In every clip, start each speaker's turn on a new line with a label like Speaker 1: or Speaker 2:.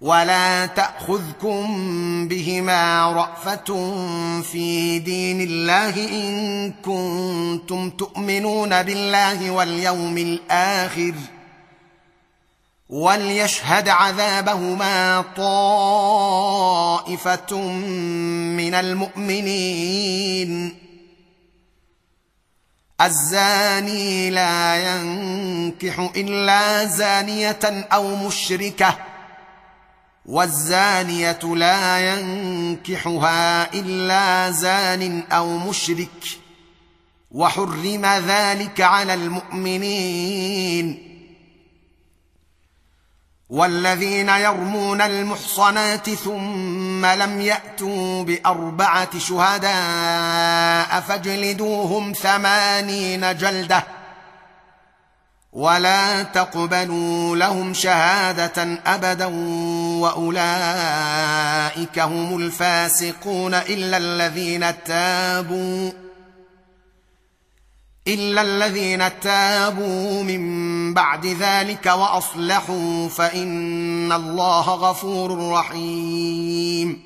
Speaker 1: ولا تاخذكم بهما رافه في دين الله ان كنتم تؤمنون بالله واليوم الاخر وليشهد عذابهما طائفه من المؤمنين الزاني لا ينكح الا زانيه او مشركه والزانيه لا ينكحها الا زان او مشرك وحرم ذلك على المؤمنين والذين يرمون المحصنات ثم لم ياتوا باربعه شهداء فاجلدوهم ثمانين جلده ولا تقبلوا لهم شهاده ابدا واولئك هم الفاسقون الا الذين تابوا الا الذين تابوا من بعد ذلك واصلحوا فان الله غفور رحيم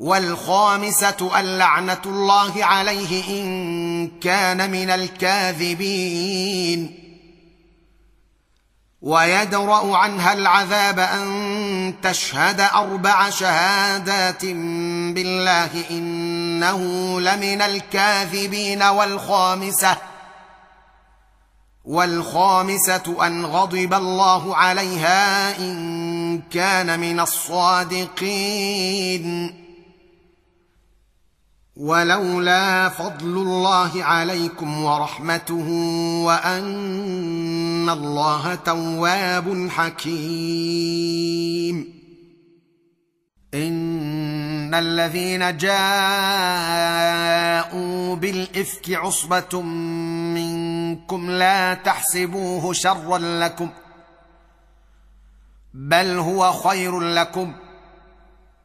Speaker 1: والخامسة اللعنة الله عليه إن كان من الكاذبين ويدرأ عنها العذاب أن تشهد أربع شهادات بالله إنه لمن الكاذبين والخامسة والخامسة أن غضب الله عليها إن كان من الصادقين ولولا فضل الله عليكم ورحمته وان الله تواب حكيم ان الذين جاءوا بالافك عصبه منكم لا تحسبوه شرا لكم بل هو خير لكم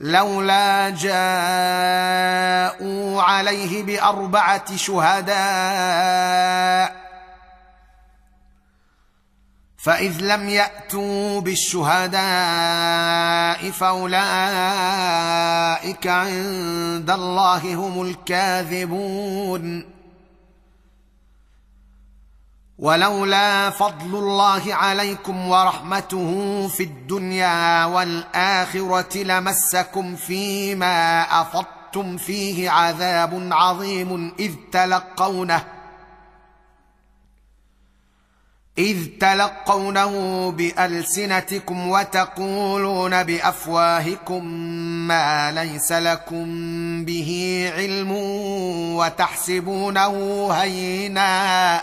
Speaker 1: لولا جاءوا عليه باربعه شهداء فاذ لم ياتوا بالشهداء فاولئك عند الله هم الكاذبون ولولا فضل الله عليكم ورحمته في الدنيا والاخره لمسكم فيما افضتم فيه عذاب عظيم اذ تلقونه اذ تلقونه بالسنتكم وتقولون بافواهكم ما ليس لكم به علم وتحسبونه هيناً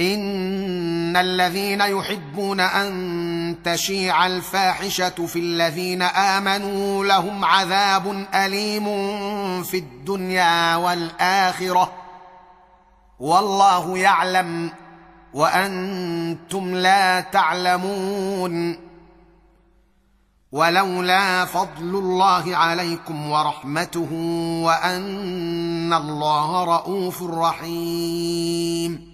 Speaker 1: ان الذين يحبون ان تشيع الفاحشه في الذين امنوا لهم عذاب اليم في الدنيا والاخره والله يعلم وانتم لا تعلمون ولولا فضل الله عليكم ورحمته وان الله رؤوف رحيم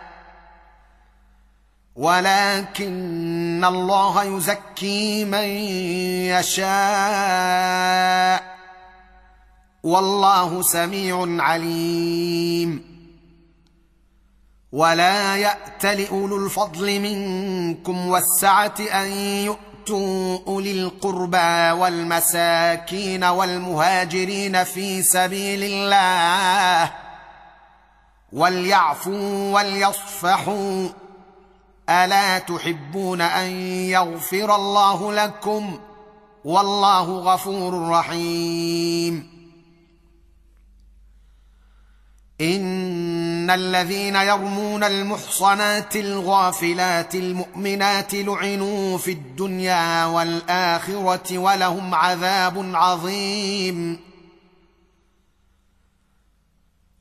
Speaker 1: ولكن الله يزكي من يشاء والله سميع عليم ولا يات لاولو الفضل منكم والسعه ان يؤتوا اولي القربى والمساكين والمهاجرين في سبيل الله وليعفوا وليصفحوا الا تحبون ان يغفر الله لكم والله غفور رحيم ان الذين يرمون المحصنات الغافلات المؤمنات لعنوا في الدنيا والاخره ولهم عذاب عظيم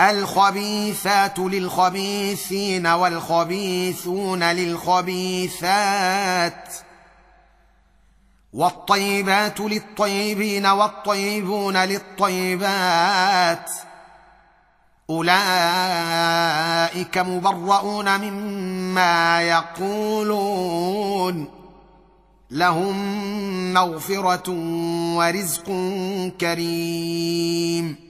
Speaker 1: الخبيثات للخبيثين والخبيثون للخبيثات والطيبات للطيبين والطيبون للطيبات اولئك مبرؤون مما يقولون لهم مغفره ورزق كريم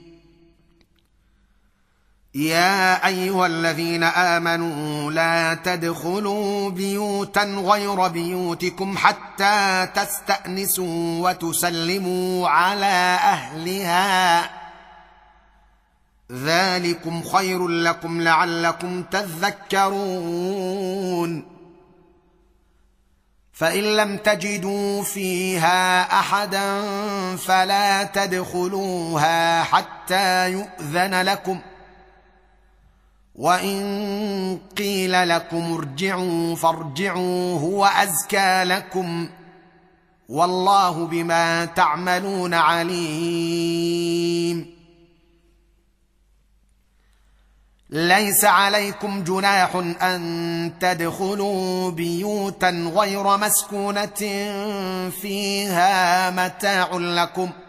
Speaker 1: يا ايها الذين امنوا لا تدخلوا بيوتا غير بيوتكم حتى تستانسوا وتسلموا على اهلها ذلكم خير لكم لعلكم تذكرون فان لم تجدوا فيها احدا فلا تدخلوها حتى يؤذن لكم ۖ وان قيل لكم ارجعوا فارجعوا هو ازكى لكم والله بما تعملون عليم ليس عليكم جناح ان تدخلوا بيوتا غير مسكونه فيها متاع لكم ۖ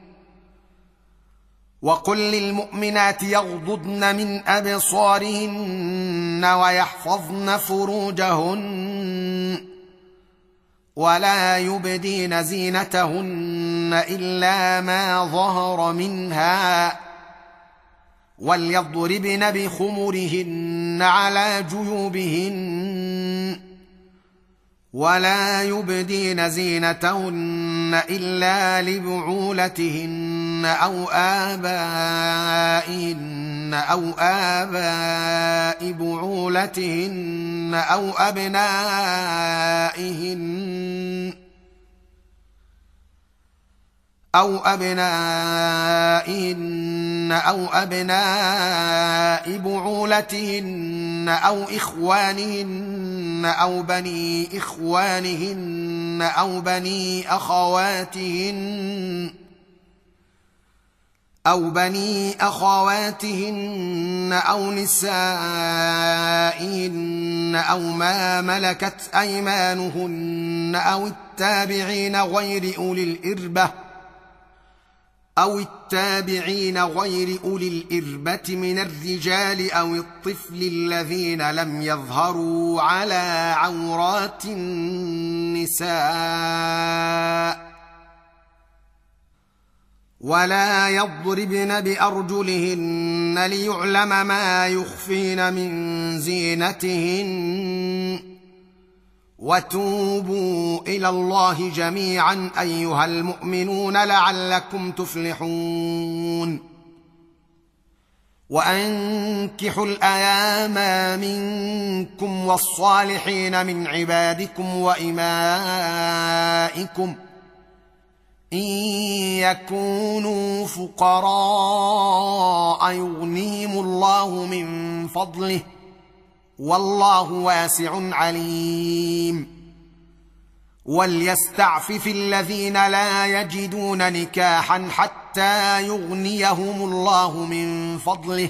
Speaker 1: وقل للمؤمنات يغضضن من ابصارهن ويحفظن فروجهن ولا يبدين زينتهن الا ما ظهر منها وليضربن بخمرهن على جيوبهن ولا يبدين زينتهن الا لبعولتهن أو آبائهن أو آباء بعولتهن أو أبنائهن أو أبنائهن أو أبناء بعولتهن أو إخوانهن أو بني إخوانهن أو بني أخواتهن او بني اخواتهن او نسائهن او ما ملكت ايمانهن او التابعين غير اولي الاربه او التابعين غير اولي الاربه من الرجال او الطفل الذين لم يظهروا على عورات النساء ولا يضربن بارجلهن ليعلم ما يخفين من زينتهن وتوبوا الى الله جميعا ايها المؤمنون لعلكم تفلحون وانكحوا الايام منكم والصالحين من عبادكم وامائكم ۖ ان يكونوا فقراء يغنيهم الله من فضله والله واسع عليم وليستعفف الذين لا يجدون نكاحا حتى يغنيهم الله من فضله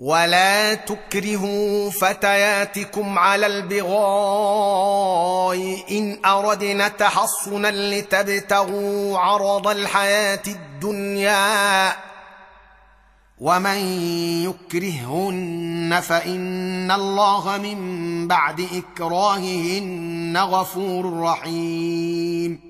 Speaker 1: ولا تكرهوا فتياتكم على البغاء ان اردنا تحصنا لتبتغوا عرض الحياه الدنيا ومن يكرهن فان الله من بعد اكراههن غفور رحيم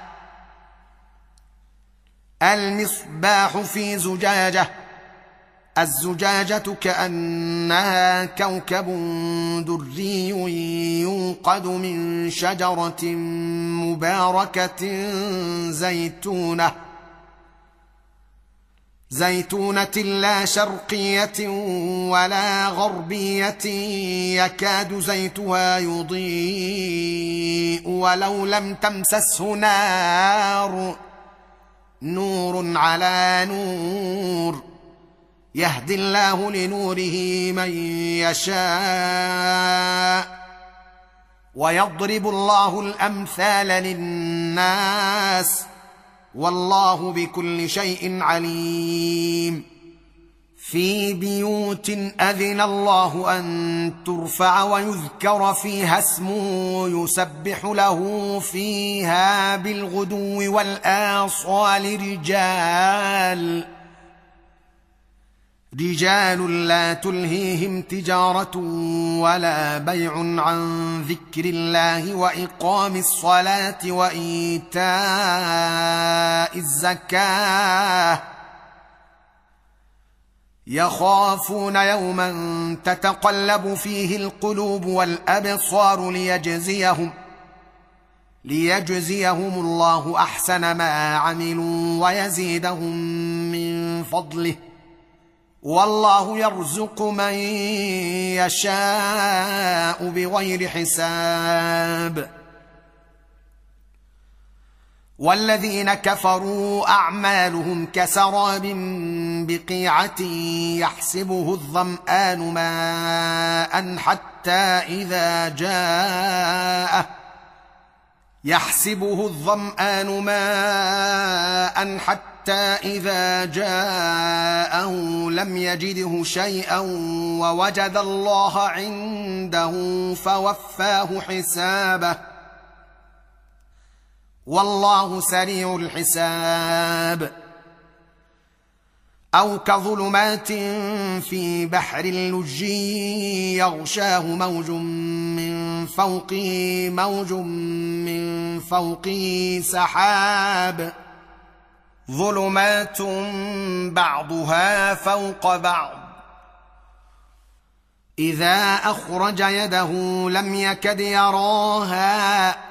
Speaker 1: المصباح في زجاجه الزجاجه كانها كوكب دري يوقد من شجره مباركه زيتونه زيتونه لا شرقيه ولا غربيه يكاد زيتها يضيء ولو لم تمسسه نار نور على نور يهدي الله لنوره من يشاء ويضرب الله الامثال للناس والله بكل شيء عليم في بيوت اذن الله ان ترفع ويذكر فيها اسمه يسبح له فيها بالغدو والاصال رجال رجال لا تلهيهم تجاره ولا بيع عن ذكر الله واقام الصلاه وايتاء الزكاه يخافون يوما تتقلب فيه القلوب والابصار ليجزيهم ليجزيهم الله احسن ما عملوا ويزيدهم من فضله والله يرزق من يشاء بغير حساب والذين كفروا اعمالهم كسراب بقيعه يحسبه الظمان ماء حتى اذا جاءه يحسبه الظمان ماء حتى اذا جاءه لم يجده شيئا ووجد الله عنده فوفاه حسابه والله سريع الحساب او كظلمات في بحر اللج يغشاه موج من فوقه موج من فوقه سحاب ظلمات بعضها فوق بعض اذا اخرج يده لم يكد يراها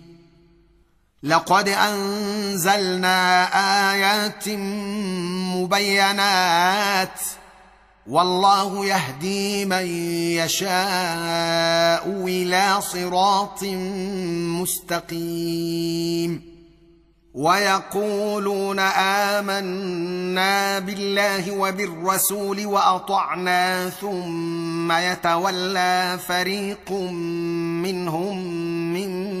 Speaker 1: لقد انزلنا ايات مبينات والله يهدي من يشاء الى صراط مستقيم ويقولون امنا بالله وبالرسول واطعنا ثم يتولى فريق منهم من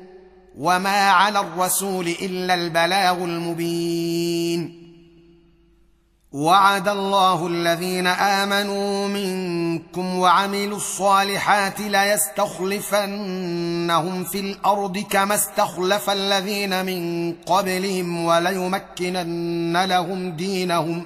Speaker 1: وما على الرسول الا البلاغ المبين وعد الله الذين امنوا منكم وعملوا الصالحات ليستخلفنهم في الارض كما استخلف الذين من قبلهم وليمكنن لهم دينهم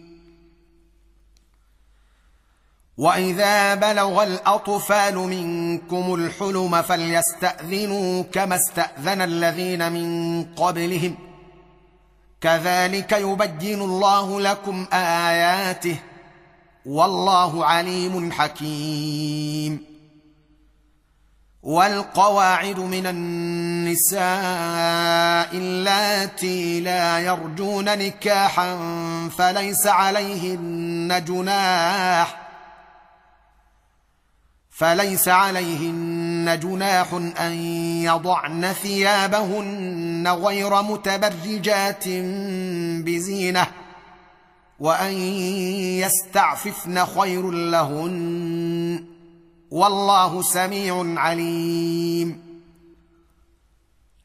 Speaker 1: واذا بلغ الاطفال منكم الحلم فليستاذنوا كما استاذن الذين من قبلهم كذلك يبين الله لكم اياته والله عليم حكيم والقواعد من النساء اللاتي لا يرجون نكاحا فليس عليهن جناح فليس عليهن جناح ان يضعن ثيابهن غير متبرجات بزينه وان يستعففن خير لهن والله سميع عليم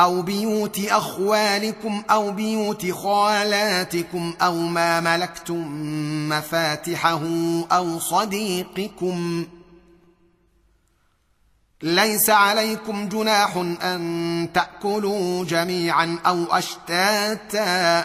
Speaker 1: او بيوت اخوالكم او بيوت خالاتكم او ما ملكتم مفاتحه او صديقكم ليس عليكم جناح ان تاكلوا جميعا او اشتاتا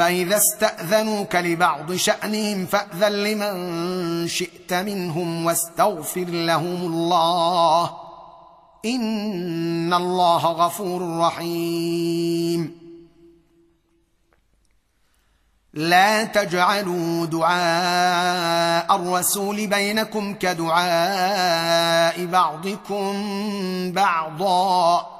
Speaker 1: فاذا استاذنوك لبعض شانهم فاذن لمن شئت منهم واستغفر لهم الله ان الله غفور رحيم لا تجعلوا دعاء الرسول بينكم كدعاء بعضكم بعضا